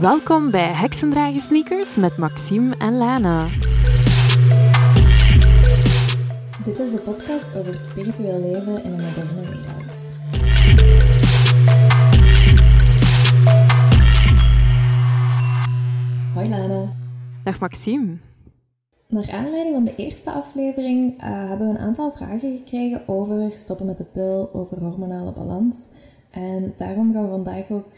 Welkom bij Heksendragen Sneakers met Maxime en Lana. Dit is de podcast over spiritueel leven in een moderne wereld. Hoi Lana. Dag Maxime. Naar aanleiding van de eerste aflevering uh, hebben we een aantal vragen gekregen over stoppen met de pil, over hormonale balans. En daarom gaan we vandaag ook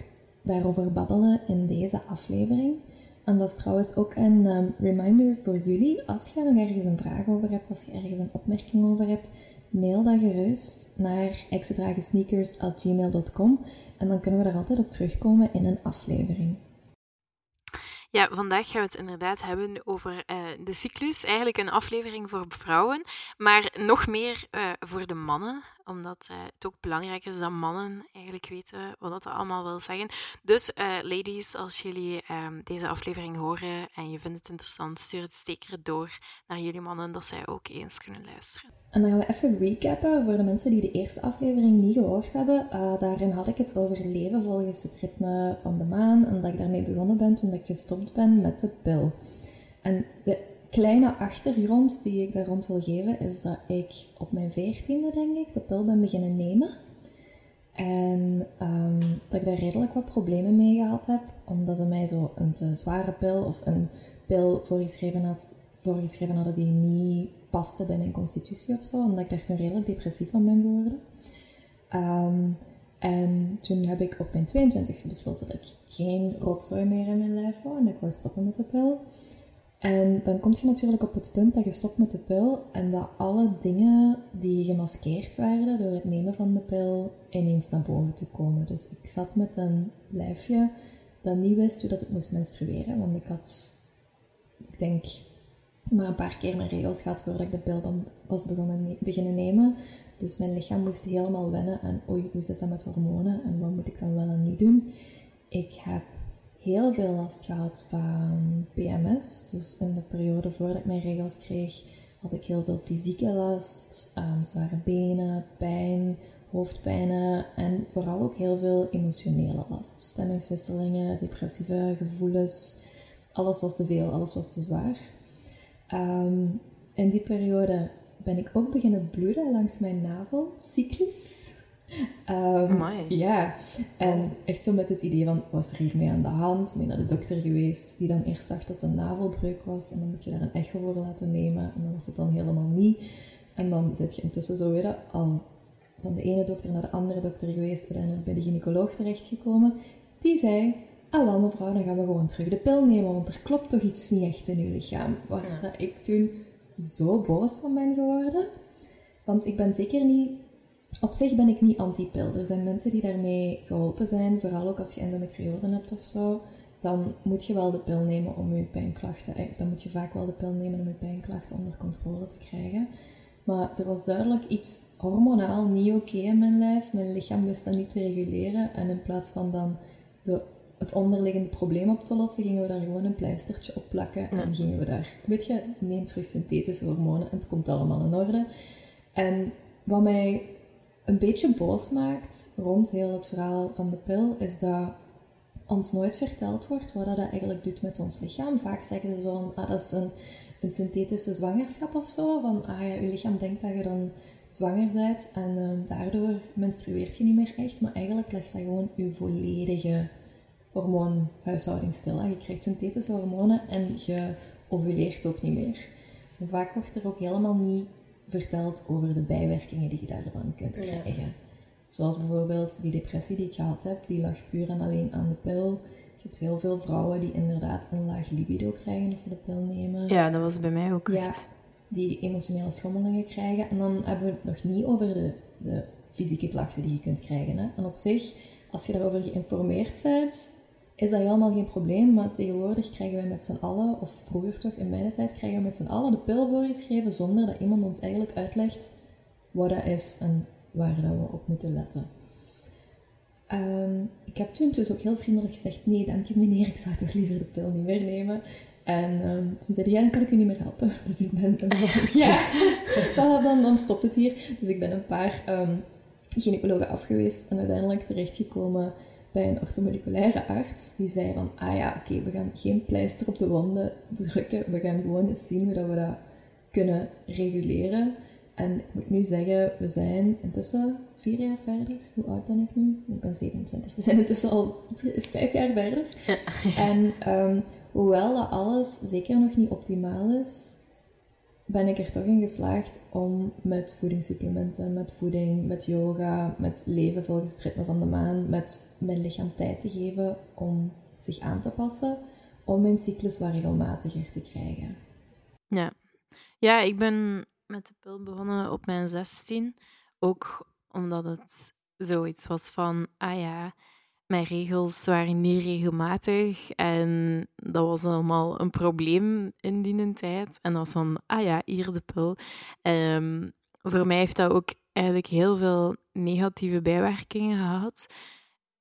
daarover babbelen in deze aflevering. En dat is trouwens ook een um, reminder voor jullie. Als je nog ergens een vraag over hebt, als je ergens een opmerking over hebt, mail dat gerust naar extragesneakers.gmail.com en dan kunnen we er altijd op terugkomen in een aflevering. Ja, vandaag gaan we het inderdaad hebben over uh, de cyclus. Eigenlijk een aflevering voor vrouwen, maar nog meer uh, voor de mannen omdat uh, het ook belangrijk is dat mannen eigenlijk weten wat dat allemaal wil zeggen. Dus uh, ladies, als jullie um, deze aflevering horen en je vindt het interessant, stuur het zeker door naar jullie mannen, dat zij ook eens kunnen luisteren. En dan gaan we even recappen voor de mensen die de eerste aflevering niet gehoord hebben. Uh, daarin had ik het over leven volgens het ritme van de maan en dat ik daarmee begonnen ben toen ik gestopt ben met de pil. En de kleine achtergrond die ik daar rond wil geven is dat ik op mijn veertiende, denk ik, de pil ben beginnen nemen. En um, dat ik daar redelijk wat problemen mee gehad heb, omdat ze mij zo een te zware pil of een pil voorgeschreven, had, voorgeschreven hadden die niet paste bij mijn constitutie of zo. En dat ik daar toen redelijk depressief van ben geworden. Um, en toen heb ik op mijn 22e besloten dat ik geen rotzooi meer in mijn lijf wou en dat ik wou stoppen met de pil. En dan kom je natuurlijk op het punt dat je stopt met de pil en dat alle dingen die gemaskeerd werden door het nemen van de pil ineens naar boven toe komen. Dus ik zat met een lijfje dat niet wist hoe dat het moest menstrueren, want ik had, ik denk, maar een paar keer mijn regels gehad voordat ik de pil dan was begonnen beginnen nemen. Dus mijn lichaam moest helemaal wennen aan, oei, hoe zit dat met hormonen en wat moet ik dan wel en niet doen. Ik heb heel veel last gehad van PMS. Dus in de periode voordat ik mijn regels kreeg, had ik heel veel fysieke last, um, zware benen, pijn, hoofdpijnen en vooral ook heel veel emotionele last. Stemmingswisselingen, depressieve gevoelens. Alles was te veel, alles was te zwaar. Um, in die periode ben ik ook beginnen bloeden langs mijn navel. Um, ja, en echt zo met het idee van, was er hiermee aan de hand? Ben naar de dokter geweest, die dan eerst dacht dat het een navelbreuk was. En dan moet je daar een echo voor laten nemen. En dan was het dan helemaal niet. En dan zit je intussen zo weer al van de ene dokter naar de andere dokter geweest. Uiteindelijk bij de gynaecoloog terechtgekomen. Die zei, ah wel mevrouw, dan gaan we gewoon terug de pil nemen. Want er klopt toch iets niet echt in uw lichaam. Waar dat ik toen zo boos van ben geworden. Want ik ben zeker niet op zich ben ik niet anti-pil. Er zijn mensen die daarmee geholpen zijn, vooral ook als je endometriose hebt of zo. Dan moet je wel de pil nemen om je pijnklachten, eh, dan moet je vaak wel de pil nemen om je pijnklachten onder controle te krijgen. Maar er was duidelijk iets hormonaal niet oké in mijn lijf. Mijn lichaam wist dat niet te reguleren. En in plaats van dan de, het onderliggende probleem op te lossen, gingen we daar gewoon een pleistertje op plakken. En gingen we daar, weet je, neem terug synthetische hormonen en het komt allemaal in orde. En wat mij een beetje boos maakt rond heel het verhaal van de pil, is dat ons nooit verteld wordt wat dat eigenlijk doet met ons lichaam. Vaak zeggen ze zo, ah, dat is een, synthetische zwangerschap of zo. Van, ah ja, je lichaam denkt dat je dan zwanger bent en uh, daardoor menstrueert je niet meer echt. Maar eigenlijk legt dat gewoon je volledige hormoonhuishouding stil. Je krijgt synthetische hormonen en je ovuleert ook niet meer. vaak wordt er ook helemaal niet vertelt over de bijwerkingen die je daarvan kunt krijgen. Zoals bijvoorbeeld die depressie die ik gehad heb, die lag puur en alleen aan de pil. Je hebt heel veel vrouwen die inderdaad een laag libido krijgen als ze de pil nemen. Ja, dat was bij mij ook ja, die emotionele schommelingen krijgen. En dan hebben we het nog niet over de, de fysieke klachten die je kunt krijgen. Hè. En op zich, als je daarover geïnformeerd bent, is dat helemaal geen probleem. Maar tegenwoordig krijgen wij met z'n allen, of vroeger toch in mijn tijd, krijgen we met z'n allen de pil voorgeschreven zonder dat iemand ons eigenlijk uitlegt wat dat is en waar dat we op moeten letten. Ehm, ik heb toen dus ook heel vriendelijk gezegd, nee dank je meneer, ik zou toch liever de pil niet meer nemen. En um, toen zei hij, ja, dan kan ik u niet meer helpen. Dus ik ben... ja, dan, dan stopt het hier. Dus ik ben een paar um, gynaecologen afgeweest en uiteindelijk terechtgekomen bij een orthomoleculaire arts. Die zei van, ah ja, oké, we gaan geen pleister op de wonden drukken. We gaan gewoon eens zien hoe dat we dat kunnen reguleren. En ik moet nu zeggen, we zijn intussen vier jaar verder. Hoe oud ben ik nu? Ik ben 27. We zijn intussen al vijf jaar verder. Ja. En um, hoewel dat alles zeker nog niet optimaal is, ben ik er toch in geslaagd om met voedingssupplementen, met voeding, met yoga, met leven volgens het ritme van de maan, met mijn lichaam tijd te geven om zich aan te passen, om mijn cyclus wat regelmatiger te krijgen. Ja, ja ik ben met de pil begonnen op mijn 16, ook omdat het zoiets was van, ah ja, mijn regels waren niet regelmatig en dat was allemaal een probleem in die tijd. En dat was van, ah ja, hier de pil. Um, voor mij heeft dat ook eigenlijk heel veel negatieve bijwerkingen gehad.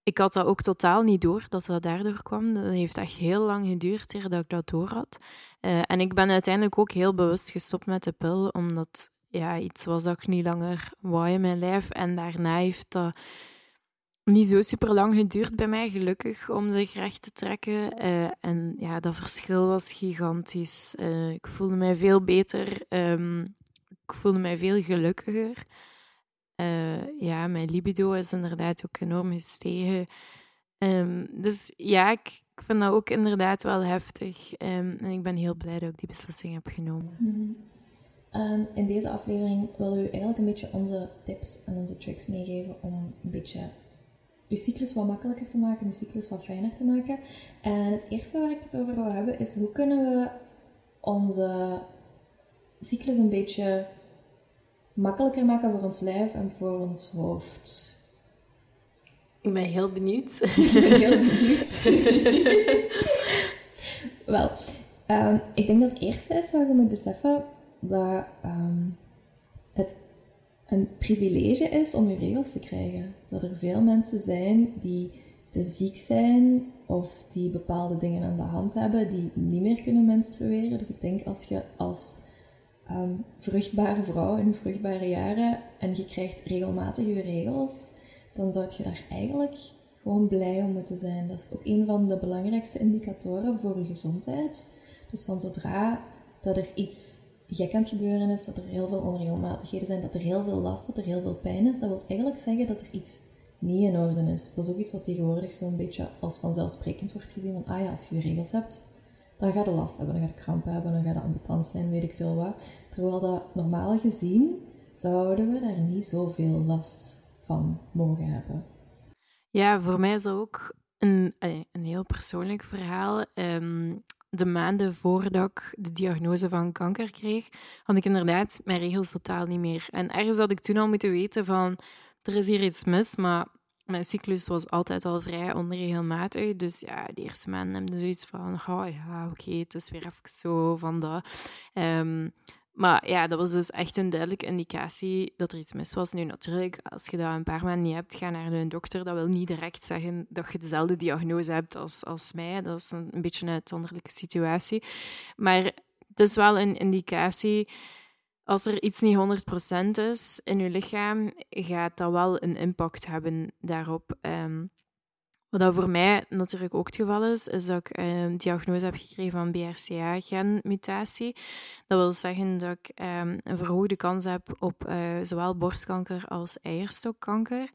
Ik had dat ook totaal niet door, dat dat daardoor kwam. Dat heeft echt heel lang geduurd eer ik dat door had. Uh, en ik ben uiteindelijk ook heel bewust gestopt met de pil, omdat ja, iets was dat ik niet langer wou in mijn lijf. En daarna heeft dat niet zo super lang geduurd bij mij, gelukkig, om zich recht te trekken. Uh, en ja, dat verschil was gigantisch. Uh, ik voelde mij veel beter. Um, ik voelde mij veel gelukkiger. Uh, ja, mijn libido is inderdaad ook enorm gestegen. Um, dus ja, ik, ik, vind dat ook inderdaad wel heftig. Um, en ik ben heel blij dat ik die beslissing heb genomen. -hmm. En in deze aflevering willen we eigenlijk een beetje onze tips en onze tricks meegeven om een beetje je cyclus wat makkelijker te maken, je cyclus wat fijner te maken. En het eerste waar ik het over wil hebben is hoe kunnen we onze cyclus een beetje makkelijker maken voor ons lijf en voor ons hoofd. Ik ben heel benieuwd. Ik ben heel benieuwd. Wel, um, ik denk dat het eerste is wat je moet beseffen dat um, het een privilege is om je regels te krijgen. Dat er veel mensen zijn die te ziek zijn of die bepaalde dingen aan de hand hebben die niet meer kunnen menstrueren. Dus ik denk als je als um, vruchtbare vrouw in vruchtbare jaren en je krijgt regelmatig je regels, dan zou je daar eigenlijk gewoon blij om moeten zijn. Dat is ook een van de belangrijkste indicatoren voor je gezondheid. Dus van zodra dat er iets gek aan het gebeuren is, dat er heel veel onregelmatigheden zijn, dat er heel veel last, dat er heel veel pijn is, dat wil eigenlijk zeggen dat er iets niet in orde is. Dat is ook iets wat tegenwoordig zo'n beetje als vanzelfsprekend wordt gezien. Van, ah ja, als je je regels hebt, dan ga je last hebben, dan ga je krampen hebben, dan ga je ambetant zijn, weet ik veel wat. Terwijl dat normaal gezien zouden we daar niet zoveel last van mogen hebben. Ja, voor mij is dat ook een, een heel persoonlijk verhaal. Ehm, de maanden voordat ik de diagnose van kanker kreeg, had ik inderdaad mijn regels totaal niet meer. En ergens had ik toen al moeten weten van, er is hier iets mis, maar mijn cyclus was altijd al vrij onregelmatig. Dus ja, de eerste maanden heb je zoiets van, oh ja, oké, het is weer even zo van dat. Um, maar ja, dat was dus echt een duidelijke indicatie dat er iets mis was. Nu natuurlijk, als je dat een paar maanden niet hebt, ga naar een dokter. Dat wil niet direct zeggen dat je dezelfde diagnose hebt als, als mij. Dat is een, beetje een uitzonderlijke situatie. Maar het is wel een indicatie. Als er iets niet 100% is in je lichaam, gaat dat wel een impact hebben daarop. Um, wat dat voor mij natuurlijk ook het geval is, is dat ik een diagnose heb gekregen van BRCA-genmutatie. Dat wil zeggen dat ik um, een verhoogde kans heb op uh, zowel borstkanker als eierstokkanker.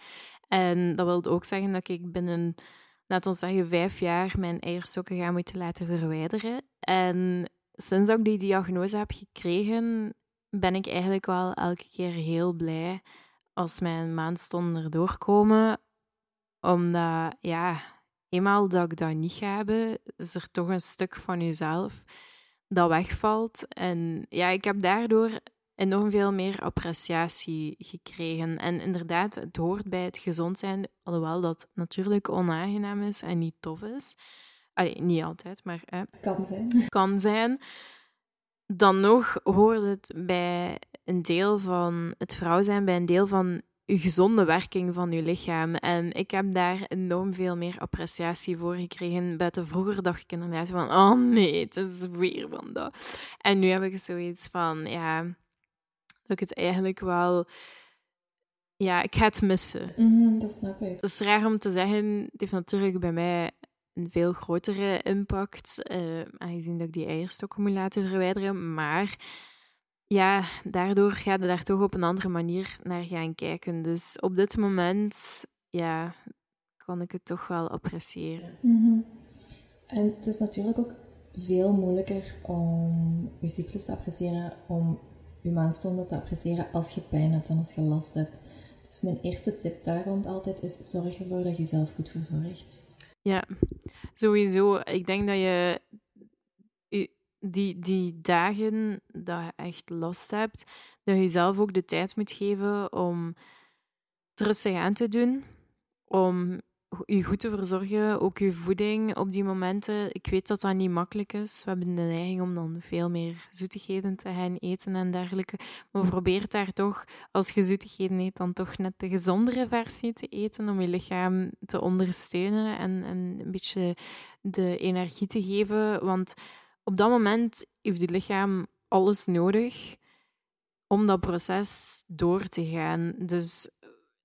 En dat wil ook zeggen dat ik binnen, laten we zeggen, vijf jaar mijn eierstokken ga moeten laten verwijderen. En sinds ik die diagnose heb gekregen, ben ik eigenlijk wel elke keer heel blij als mijn maandstonden erdoor komen omdat, ja, eenmaal dat ik dat niet ga hebben, is er toch een stuk van jezelf dat wegvalt. En ja, ik heb daardoor enorm veel meer appreciatie gekregen. En inderdaad, het hoort bij het gezond zijn, alhoewel dat natuurlijk onaangenaam is en niet tof is. Allee, niet altijd, maar... kan zijn. Kan zijn. Dan nog hoort het bij een deel van het vrouw zijn, bij een deel van je gezonde werking van je lichaam. En ik heb daar enorm veel meer appreciatie voor gekregen. Buiten vroeger dacht ik inderdaad van, oh nee, het is weer van dat. En nu heb ik zoiets van, ja, dat ik het eigenlijk wel ja, ik ga het missen. Mhm, dat snap ik. Het is raar om te zeggen. Het heeft natuurlijk bij mij een veel grotere impact, uh, aangezien dat ik die eierstokken moet laten verwijderen. Maar ja, daardoor ga je daar toch op een andere manier naar gaan kijken. Dus op dit moment, ja, kan ik het toch wel appreciëren. Mhm. En het is natuurlijk ook veel moeilijker om je cyclus te appreciëren, om je maandstonden te appreciëren als je pijn hebt en als je last hebt. Dus mijn eerste tip daar rond altijd is: zorg ervoor dat je jezelf goed verzorgt. Ja, sowieso. Ik denk dat je die, die dagen dat je echt last hebt, dat je jezelf ook de tijd moet geven om rustig aan te doen. Om je goed te verzorgen, ook je voeding op die momenten. Ik weet dat dat niet makkelijk is. We hebben de neiging om dan veel meer zoetigheden te gaan eten en dergelijke. Maar probeer daar toch, als je zoetigheden eet, dan toch net de gezondere versie te eten om je lichaam te ondersteunen en, en een beetje de energie te geven. Want op dat moment heeft je lichaam alles nodig om dat proces door te gaan. Dus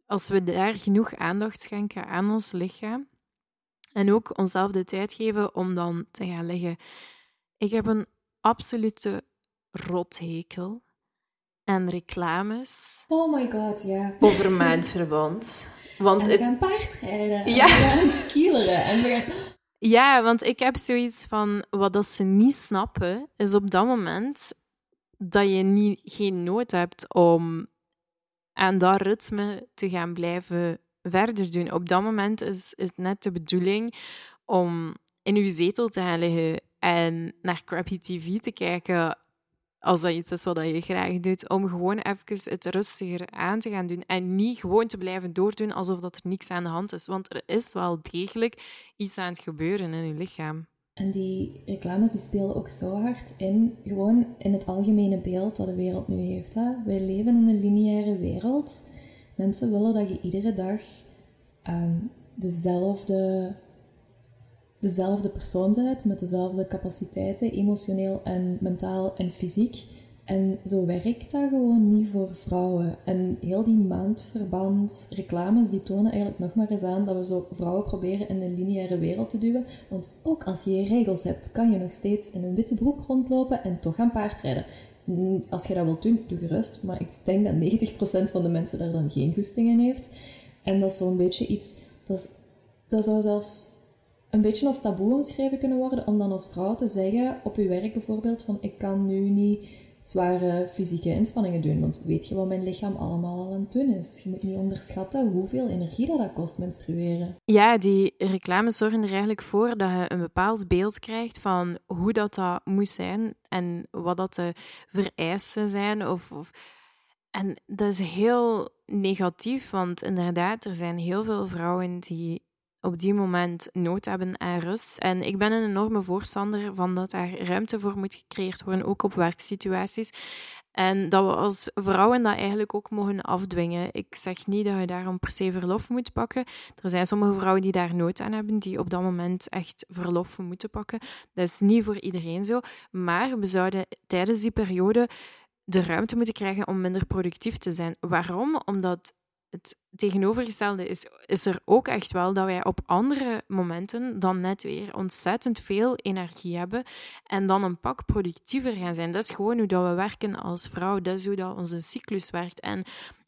als we daar genoeg aandacht schenken aan ons lichaam en ook onszelf de tijd geven om dan te gaan liggen. Ik heb een absolute rothekel aan reclames. Oh my god, ja. Over maandverband. Want en we het... gaan paardrijden. Ja. En we gaan skileren. En we gaan... Ja, want ik heb zoiets van, wat dat ze niet snappen, is op dat moment dat je niet, geen nood hebt om aan dat ritme te gaan blijven verder doen. Op dat moment is, is het net de bedoeling om in uw zetel te gaan liggen en naar crappy tv te kijken als dat iets is wat je graag doet, om gewoon even het rustiger aan te gaan doen en niet gewoon te blijven doordoen alsof dat er niks aan de hand is. Want er is wel degelijk iets aan het gebeuren in je lichaam. En die reclames die spelen ook zo hard in, gewoon in het algemene beeld dat de wereld nu heeft. Hè? Wij leven in een lineaire wereld. Mensen willen dat je iedere dag ehm, dezelfde, dezelfde persoon bent, met dezelfde capaciteiten, emotioneel en mentaal en fysiek. En zo werkt dat gewoon niet voor vrouwen. En heel die maandverband reclames, die tonen eigenlijk nog maar eens aan dat we zo vrouwen proberen in een lineaire wereld te duwen. Want ook als je regels hebt, kan je nog steeds in een witte broek rondlopen en toch gaan paardrijden. Mm, als je dat wilt doen, doe gerust. Maar ik denk dat 90% van de mensen daar dan geen goesting in heeft. En dat is zo'n beetje iets... Dat, dat zou zelfs een beetje als taboe omschreven kunnen worden, om dan als vrouw te zeggen, op je werk bijvoorbeeld, van ik kan nu niet zware fysieke inspanningen doen. Want weet je wat mijn lichaam allemaal al aan het doen is? Je moet niet onderschatten hoeveel energie dat, dat kost menstrueren. Ja, die reclames zorgen er eigenlijk voor dat je een bepaald beeld krijgt van hoe dat, dat moet zijn en wat dat de vereisten zijn. Of, of... En dat is heel negatief, want inderdaad, er zijn heel veel vrouwen die op die moment nood hebben aan rust. En ik ben een enorme voorstander van dat daar ruimte voor moet gecreëerd worden, ook op werksituaties. En dat we als vrouwen dat eigenlijk ook mogen afdwingen. Ik zeg niet dat je daarom per se verlof moet pakken. Er zijn sommige vrouwen die daar nood aan hebben, die op dat moment echt verlof moeten pakken. Dat is niet voor iedereen zo. Maar we zouden tijdens die periode de ruimte moeten krijgen om minder productief te zijn. Waarom? Omdat het tegenovergestelde is, is er ook echt wel dat wij op andere momenten dan net weer ontzettend veel energie hebben en dan een pak productiever gaan zijn. Dat is gewoon hoe dat we werken als vrouw. Dat is hoe dat onze cyclus werkt. En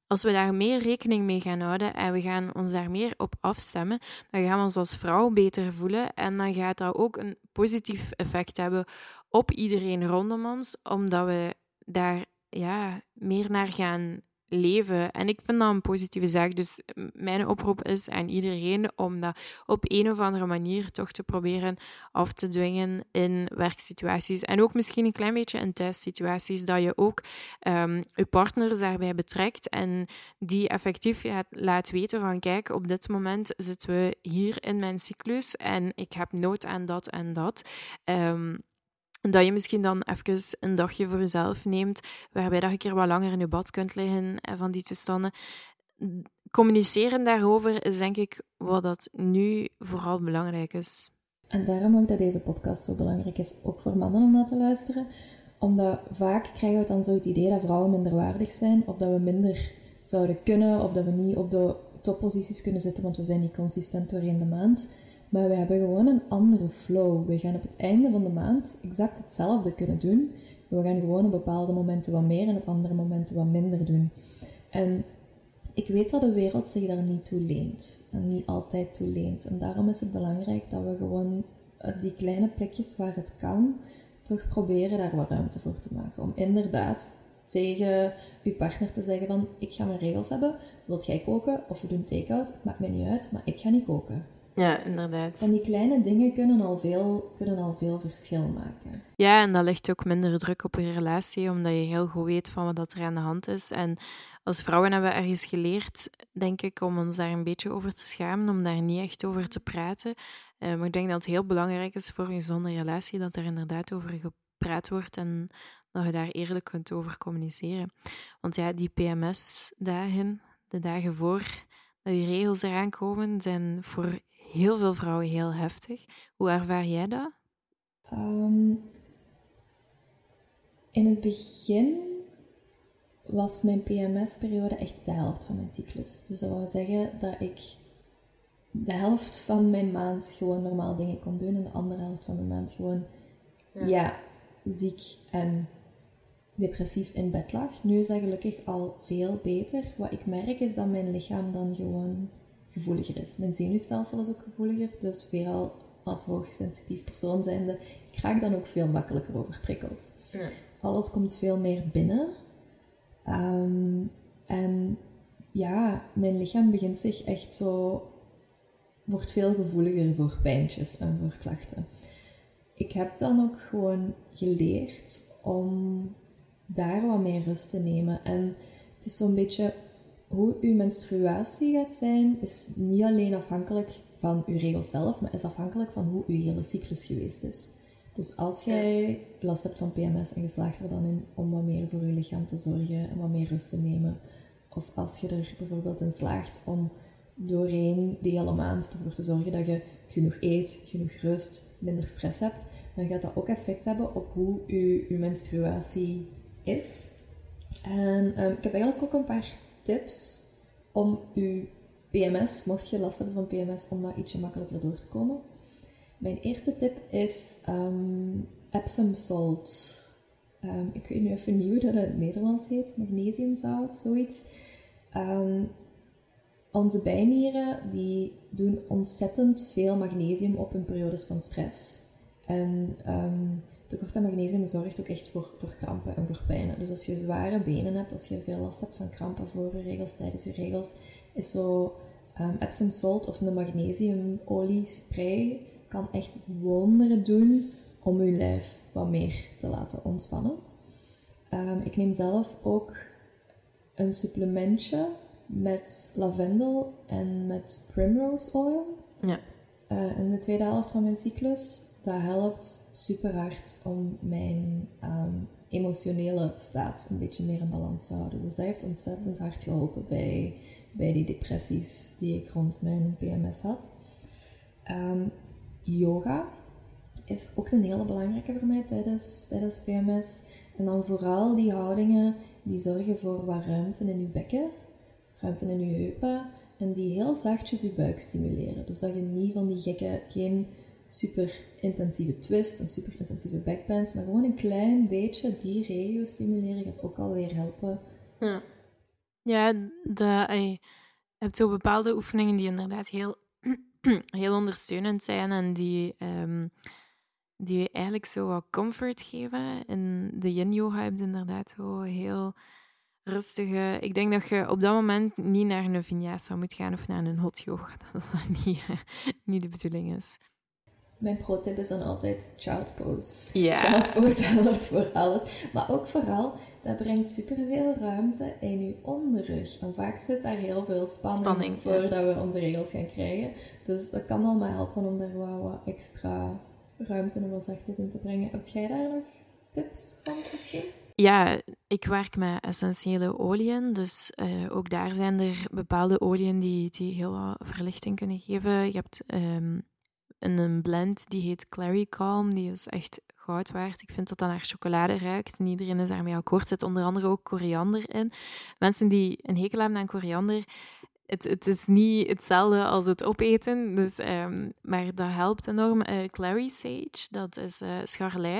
als we daar meer rekening mee gaan houden en we gaan ons daar meer op afstemmen, dan gaan we ons als vrouw beter voelen en dan gaat dat ook een positief effect hebben op iedereen rondom ons, omdat we daar ja, meer naar gaan leven. En ik vind dat een positieve zaak. Dus mijn oproep is aan iedereen om dat op een of andere manier toch te proberen af te dwingen in werksituaties. En ook misschien een klein beetje in thuissituaties, dat je ook um, je partners daarbij betrekt en die effectief laat weten van kijk, op dit moment zitten we hier in mijn cyclus en ik heb nood aan dat en dat. Um, dat je misschien dan even een dagje voor jezelf neemt, waarbij dat je een keer wat langer in je bad kunt liggen en van die toestanden. Communiceren daarover is denk ik wat dat nu vooral belangrijk is. En daarom ook dat deze podcast zo belangrijk is, ook voor mannen om naar te luisteren. Omdat vaak krijgen we dan zo het idee dat vrouwen minder waardig zijn of dat we minder zouden kunnen of dat we niet op de topposities kunnen zitten, want we zijn niet consistent doorheen de maand. Maar we hebben gewoon een andere flow. We gaan op het einde van de maand exact hetzelfde kunnen doen. We gaan gewoon op bepaalde momenten wat meer en op andere momenten wat minder doen. En ik weet dat de wereld zich daar niet toe leent. En niet altijd toe leent. En daarom is het belangrijk dat we gewoon die kleine plekjes waar het kan, toch proberen daar wat ruimte voor te maken. Om inderdaad tegen uw partner te zeggen van, ik ga mijn regels hebben. Wilt jij koken? Of we doen take-out? Het maakt mij niet uit, maar ik ga niet koken. Ja, inderdaad. En die kleine dingen kunnen al veel, kunnen al veel verschil maken. Ja, en dat legt ook minder druk op je relatie, omdat je heel goed weet van wat er aan de hand is. En als vrouwen hebben we ergens geleerd, denk ik, om ons daar een beetje over te schamen, om daar niet echt over te praten. Uh, maar ik denk dat het heel belangrijk is voor een gezonde relatie dat er inderdaad over gepraat wordt en dat je daar eerlijk kunt over communiceren. Want ja, die PMS-dagen, de dagen voor dat je regels eraan komen, zijn voor heel veel vrouwen heel heftig. Hoe ervaar jij dat? Um, in het begin was mijn PMS-periode echt de helft van mijn cyclus. Dus dat wil zeggen dat ik de helft van mijn maand gewoon normaal dingen kon doen en de andere helft van mijn maand gewoon ja, ja ziek en depressief in bed lag. Nu is dat gelukkig al veel beter. Wat ik merk is dat mijn lichaam dan gewoon gevoeliger is. Mijn zenuwstelsel is ook gevoeliger, dus weer al als hoogsensitief persoon zijnde, ik raak dan ook veel makkelijker overprikkeld. Ja. Alles komt veel meer binnen. Ehm, en ja, mijn lichaam begint zich echt zo, wordt veel gevoeliger voor pijntjes en voor klachten. Ik heb dan ook gewoon geleerd om daar wat meer rust te nemen. En het is zo'n beetje hoe uw menstruatie gaat zijn, is niet alleen afhankelijk van uw regel zelf, maar is afhankelijk van hoe uw hele cyclus geweest is. Dus als jij last hebt van PMS en je slaagt er dan in om wat meer voor je lichaam te zorgen en wat meer rust te nemen, of als je er bijvoorbeeld in slaagt om doorheen die hele maand ervoor te zorgen dat je genoeg eet, genoeg rust, minder stress hebt, dan gaat dat ook effect hebben op hoe je, je menstruatie is. En um, ik heb eigenlijk ook een paar tips om uw PMS, mocht je last hebben van PMS, om daar ietsje makkelijker door te komen. Mijn eerste tip is um, Epsom salt. Um, ik weet nu even niet hoe dat in het Nederlands heet. Magnesiumzout, zoiets. Um, onze bijnieren die doen ontzettend veel magnesium op in periodes van stress. En tekort aan magnesium zorgt ook echt voor, voor krampen en voor pijnen. Dus als je zware benen hebt, als je veel last hebt van krampen voor je regels, tijdens je regels, is zo um, Epsom salt of een magnesiumolie spray kan echt wonderen doen om je lijf wat meer te laten ontspannen. Um, ik neem zelf ook een supplementje met lavendel en met primrose oil. Ja. Uh, in de tweede helft van mijn cyclus dat helpt super hard om mijn ehm, emotionele staat een beetje meer in balans te houden. Dus dat heeft ontzettend hard geholpen bij, bij die depressies die ik rond mijn PMS had. Ehm, yoga is ook een hele belangrijke voor mij tijdens, tijdens PMS. En dan vooral die houdingen die zorgen voor wat ruimte in je bekken, ruimte in je heupen en die heel zachtjes je buik stimuleren. Dus dat je niet van die gekke, geen super intensieve twist en super intensieve backbends, maar gewoon een klein beetje die regio stimuleren gaat ook alweer helpen. Ja, ja je hebt zo bepaalde oefeningen die inderdaad heel, heel ondersteunend zijn en die, um, die eigenlijk zo wat comfort geven. En de yin-yoga hebt inderdaad zo heel rustige... Ik denk dat je op dat moment niet naar een vinyasa moet gaan of naar een hot yoga. Dat dat niet, niet de bedoeling is. Mijn pro-tip is dan altijd child pose. Yeah. Child pose helpt voor alles. Maar ook vooral, dat brengt superveel ruimte in je onderrug. En vaak zit daar heel veel spanning, spanning voordat we onze regels gaan krijgen. Dus dat kan allemaal helpen om daar wat, wat extra ruimte en wat zachtheid in te brengen. Heb jij daar nog tips van misschien? Ja, ik werk met essentiële oliën, dus uh, ook daar zijn er bepaalde oliën die, die heel wat verlichting kunnen geven. Je hebt um, in een blend die heet Clary Calm. Die is echt goud waard. Ik vind dat dat naar chocolade ruikt. En iedereen is daarmee akkoord. zit onder andere ook koriander in. Mensen die een hekel hebben aan koriander, het, het is niet hetzelfde als het opeten, dus, um, maar dat helpt enorm. Uh, Clary Sage, dat is uh.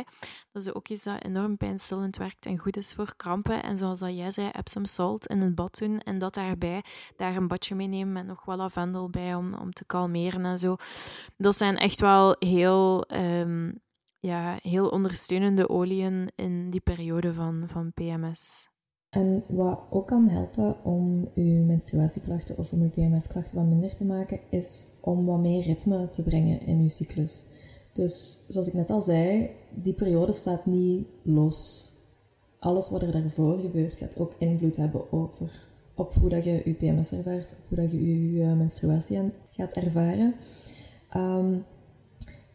Dat is ook iets dat enorm pijnstillend werkt en goed is voor krampen. En zoals dat jij zei, Epsom salt in het bad doen en dat daarbij, daar een badje mee nemen met nog wat lavendel bij om, om te kalmeren en zo. Dat zijn echt wel heel, um, ja, heel ondersteunende oliën in die periode van, van PMS. En wat ook kan helpen om uw menstruatieklachten of om uw PMS-klachten wat minder te maken, is om wat meer ritme te brengen in uw cyclus. Dus zoals ik net al zei, die periode staat niet los. Alles wat er daarvoor gebeurt gaat ook invloed hebben over op hoe dat je je PMS ervaart, op hoe dat je je menstruatie gaat ervaren. Um,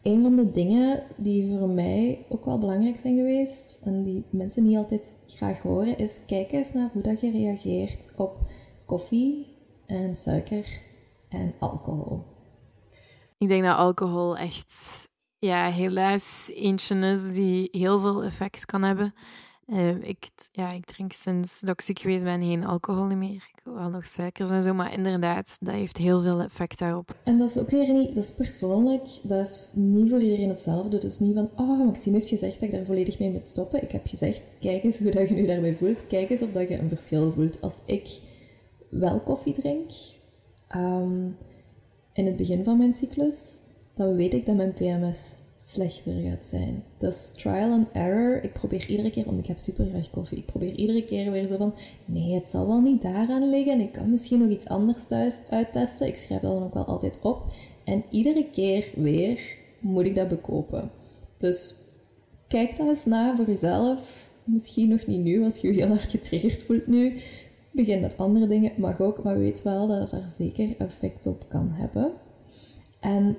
een van de dingen die voor mij ook wel belangrijk zijn geweest en die mensen niet altijd graag horen, is kijk eens naar hoe dat je reageert op koffie en suiker en alcohol. Ik denk dat alcohol echt, ja, helaas eentje is die heel veel effect kan hebben. Uh, ik, ja, ik drink sinds dat ik ziek geweest ben geen alcohol meer. Ik wel nog suikers en zo, maar inderdaad, dat heeft heel veel effect daarop. En dat is ook weer niet, dat is persoonlijk, dat is niet voor iedereen hetzelfde. Dus niet van, oh, Maxime heeft gezegd dat ik daar volledig mee moet stoppen. Ik heb gezegd, kijk eens hoe dat je nu daarbij voelt. Kijk eens of dat je een verschil voelt. Als ik wel koffie drink, um, in het begin van mijn cyclus, dan weet ik dat mijn PMS slechter gaat zijn. Dat is trial and error. Ik probeer iedere keer, want ik heb super graag koffie, ik probeer iedere keer weer zo van, nee, het zal wel niet daaraan liggen. Ik kan misschien nog iets anders thuis uittesten. Ik schrijf dat dan ook wel altijd op. En iedere keer weer moet ik dat bekopen. Dus kijk dat eens na voor jezelf. Misschien nog niet nu, als je je heel hard getriggerd voelt nu. Begin met andere dingen, mag ook, maar weet wel dat het daar zeker effect op kan hebben. En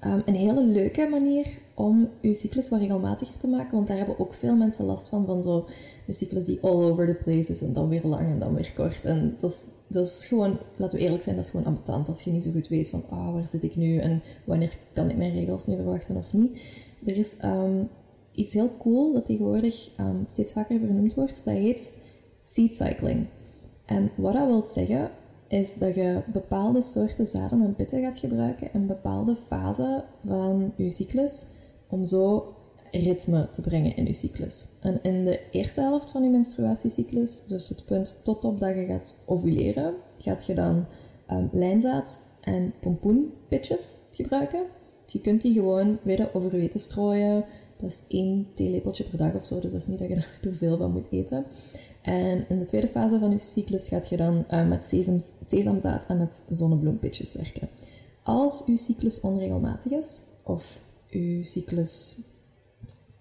Ehm, een hele leuke manier om je cyclus wat regelmatiger te maken, want daar hebben ook veel mensen last van, van zo een cyclus die all over the place is en dan weer lang en dan weer kort. En dat is, gewoon, laten we eerlijk zijn, dat is gewoon ambetant als je niet zo goed weet van, ah, waar zit ik nu en wanneer kan ik mijn regels nu verwachten of niet. Er is um, iets heel cool dat tegenwoordig um, steeds vaker vernoemd wordt, dat heet seed cycling. En wat dat wil zeggen, is dat je bepaalde soorten zaden en pitten gaat gebruiken in bepaalde fasen van je cyclus om zo ritme te brengen in je cyclus. En in de eerste helft van je menstruatiecyclus, dus het punt tot op dat je gaat ovuleren, gaat je dan um, lijnzaad en pompoenpitjes gebruiken. Je kunt die gewoon weer over je strooien. Dat is één theelepeltje per dag of zo, dus dat is niet dat je er superveel van moet eten. En in de tweede fase van je cyclus gaat je dan uh, met sesam, sesamzaad en met zonnebloempitjes werken. Als uw cyclus onregelmatig is, of uw cyclus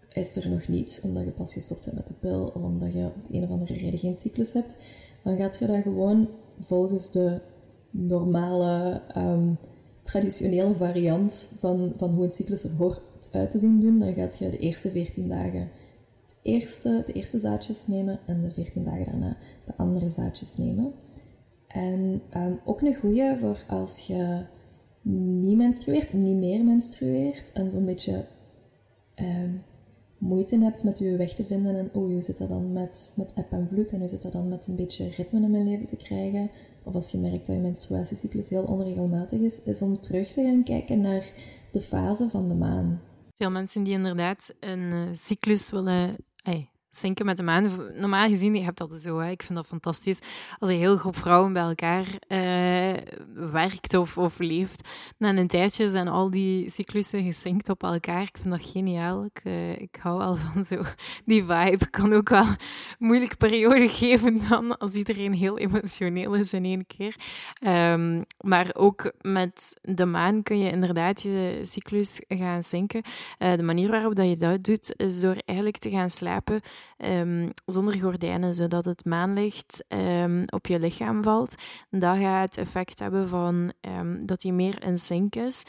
is er nog niet, omdat je pas gestopt bent met de pil, of omdat je op een of andere reden geen cyclus hebt, dan gaat je dat gewoon volgens de normale, um, traditionele variant van, van hoe een cyclus er hoort uit te zien doen. Dan gaat je de eerste 14 dagen eerste, de eerste zaadjes nemen en de 14 dagen daarna de andere zaadjes nemen. En um, ook een goede voor als je niet menstrueert, niet meer menstrueert en zo'n beetje um, moeite hebt met je weg te vinden en oh, hoe zit dat dan met, met eb en vloed en hoe zit dat dan met een beetje ritme in mijn leven te krijgen, of als je merkt dat je menstruatiecyclus heel onregelmatig is, is om terug te gaan kijken naar de fase van de maan. Veel mensen die inderdaad een uh, cyclus willen 哎，zinken met de maan. Normaal gezien, je hebt dat zo, hè. ik vind dat fantastisch. Als een heel groep vrouwen bij elkaar uh, werkt of, of leeft, na een tijdje zijn al die cyclussen gezinkt op elkaar. Ik vind dat geniaal. Ik, uh, ik hou wel van zo die vibe. Kan ook wel een moeilijke periode geven dan, als iedereen heel emotioneel is in één keer. Um, maar ook met de maan kun je inderdaad je cyclus gaan zinken. Uh, de manier waarop dat je dat doet, is door eigenlijk te gaan slapen um, zonder gordijnen, zodat het maanlicht um, op je lichaam valt. Dat gaat het effect hebben van um, dat je meer in sync is.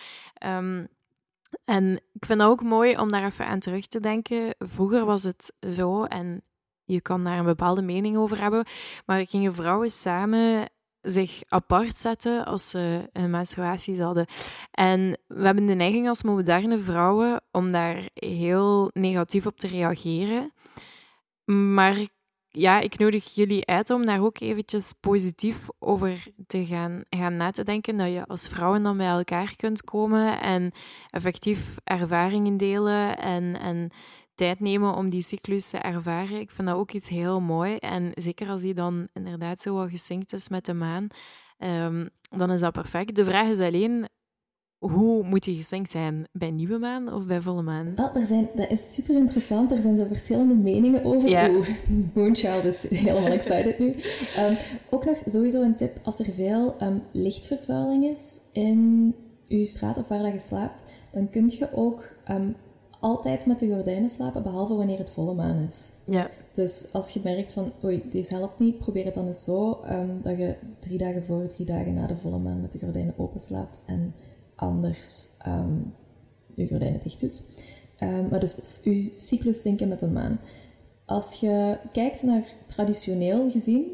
en ik vind het ook mooi om daar even aan terug te denken. Vroeger was het zo, en je kan daar een bepaalde mening over hebben, maar gingen vrouwen samen zich apart zetten als ze een menstruatie hadden. En we hebben de neiging als moderne vrouwen om daar heel negatief op te reageren. Maar ja, ik nodig jullie uit om daar ook eventjes positief over te gaan, gaan na te denken. Dat je als vrouwen dan bij elkaar kunt komen en effectief ervaringen delen en, en tijd nemen om die cyclus te ervaren. Ik vind dat ook iets heel mooi. En zeker als die dan inderdaad zo wat gesynct is met de maan, um, dan is dat perfect. De vraag is alleen, hoe moet die gesynct zijn? Bij nieuwe maan of bij volle maan? Wel, er zijn, dat is super interessant. Er zijn zo verschillende meningen over. Ja. Oeh, Moonchild is helemaal excited nu. Um, ook nog sowieso een tip, als er veel um, lichtvervuiling is in uw straat of waar dat je slaapt, dan kun je ook um, altijd met de gordijnen slapen, behalve wanneer het volle maan is. Ja. Dus als je merkt van, oei, deze helpt niet, probeer het dan eens zo, dat je drie dagen voor, drie dagen na de volle maan met de gordijnen open slaapt en anders um, je gordijnen dicht doet. Um, maar dus je cyclus zinken met de maan. Als je kijkt naar traditioneel gezien,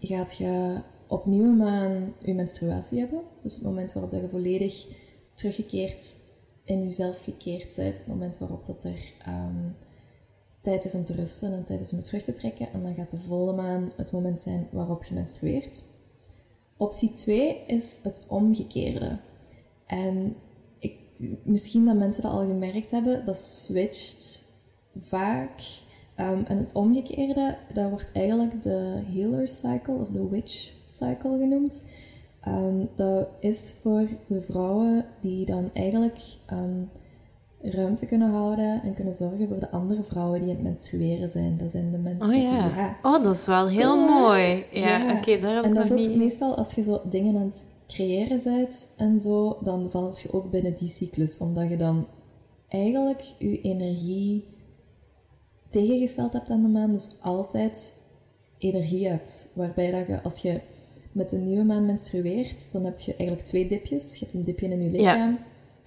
gaat je op nieuwe maan je menstruatie hebben. Dus het moment waarop dat je volledig teruggekeerd in jezelf gekeerd bent. Het moment waarop dat er um, tijd is om te rusten en tijd is om terug te trekken. En dan gaat de volle maan het moment zijn waarop je menstrueert. Optie 2 is het omgekeerde. En ik, misschien dat mensen dat al gemerkt hebben, dat switcht vaak. Um, en het omgekeerde, dat wordt eigenlijk de healer cycle of de witch cycle genoemd. Um, dat is voor de vrouwen die dan eigenlijk um, ruimte kunnen houden en kunnen zorgen voor de andere vrouwen die in het menstrueren zijn. Dat zijn de mensen oh, ja. Oh, dat is wel heel mooi. Ja, oké, okay, daar heb En dat is ook meestal als je zo dingen aan het creëren bent en zo, dan valt je ook binnen die cyclus. Omdat je dan eigenlijk je energie tegengesteld hebt aan de maan. Dus altijd energie hebt. Waarbij dat je, als je met de nieuwe maan menstrueert, dan heb je eigenlijk twee dipjes. Je hebt een dipje in je lichaam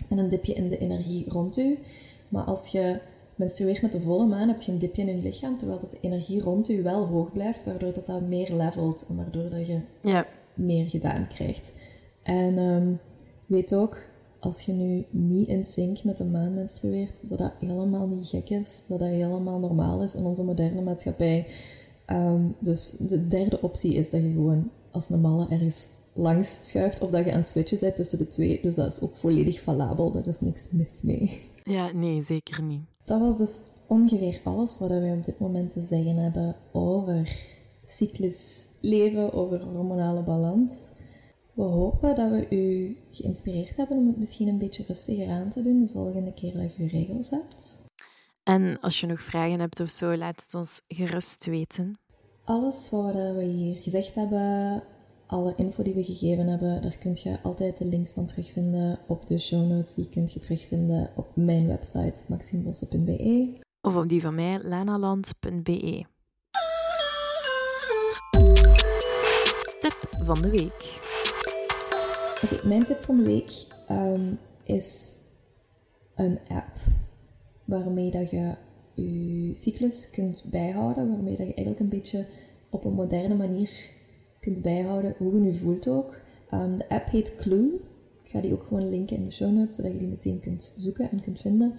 en een dipje in de energie rond je. Maar als je menstrueert met de volle maan, heb je een dipje in je lichaam, terwijl dat de energie rond je wel hoog blijft, waardoor dat, dat meer levelt en waardoor dat je ja. Meer gedaan krijgt. En um, weet ook, als je nu niet in sync met de maan menstrueert, dat dat helemaal niet gek is, dat dat helemaal normaal is in onze moderne maatschappij. Um, dus de derde optie is dat je gewoon als een malle ergens langs schuift of dat je aan het switchen bent tussen de twee. Dus dat is ook volledig valabel, daar is niks mis mee. Ja, nee, zeker niet. Dat was dus ongeveer alles wat wij op dit moment te zeggen hebben over cyclusleven, over hormonale balans. We hopen dat we u geïnspireerd hebben om het misschien een beetje rustiger aan te doen de volgende keer dat je regels hebt. En als je nog vragen hebt of zo, laat het ons gerust weten. Alles wat we hier gezegd hebben, alle info die we gegeven hebben, daar kun je altijd de links van terugvinden op de show notes. Die kun je terugvinden op mijn website maximebossen.be. Of op die van mij, lanaland.be. Tip van de week. Oké, mijn tip van de week um, is een app waarmee dat je je cyclus kunt bijhouden, waarmee dat je eigenlijk een beetje op een moderne manier kunt bijhouden hoe je nu voelt ook. Um, de app heet Clue. Ik ga die ook gewoon linken in de show notes, zodat je die meteen kunt zoeken en kunt vinden.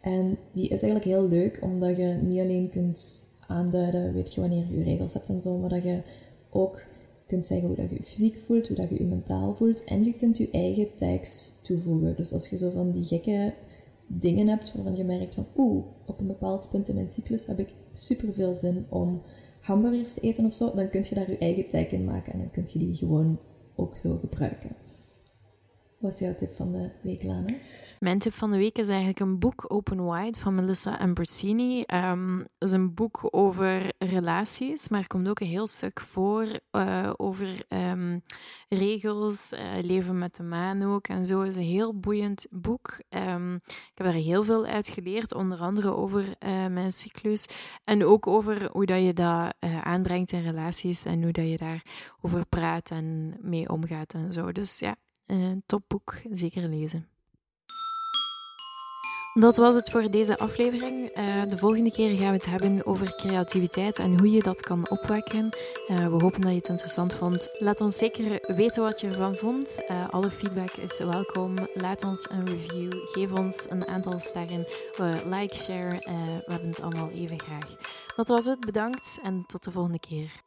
En die is eigenlijk heel leuk, omdat je niet alleen kunt aanduiden, weet je wanneer je regels hebt en zo, maar dat je ook kunt zeggen hoe dat je je fysiek voelt, hoe dat je je mentaal voelt. En je kunt je eigen tags toevoegen. Dus als je zo van die gekke dingen hebt waarvan je merkt van oeh, op een bepaald punt in mijn cyclus heb ik super veel zin om hamburgers te eten of zo, dan kun je daar je eigen tag in maken en dan kun je die gewoon ook zo gebruiken. Wat is jouw tip van de week, Lana? Mijn tip van de week is eigenlijk een boek, Open Wide, van Melissa Ambrosini. Um, is een boek over relaties, maar er komt ook een heel stuk voor uh, over um, regels, uh, leven met de maan ook. En zo is een heel boeiend boek. Um, ik heb daar heel veel uit geleerd, onder andere over uh, mijn cyclus. En ook over hoe dat je dat aanbrengt in relaties en hoe dat je daarover praat en mee omgaat en zo. Dus ja, een topboek, zeker lezen. Dat was het voor deze aflevering. Uh, de volgende keer gaan we het hebben over creativiteit en hoe je dat kan opwekken. Uh, we hopen dat je het interessant vond. Laat ons zeker weten wat je ervan vond. Alle feedback is welkom. Laat ons een review. Geef ons een aantal sterren. like, share. we hebben het allemaal even graag. Dat was het. Bedankt en tot de volgende keer.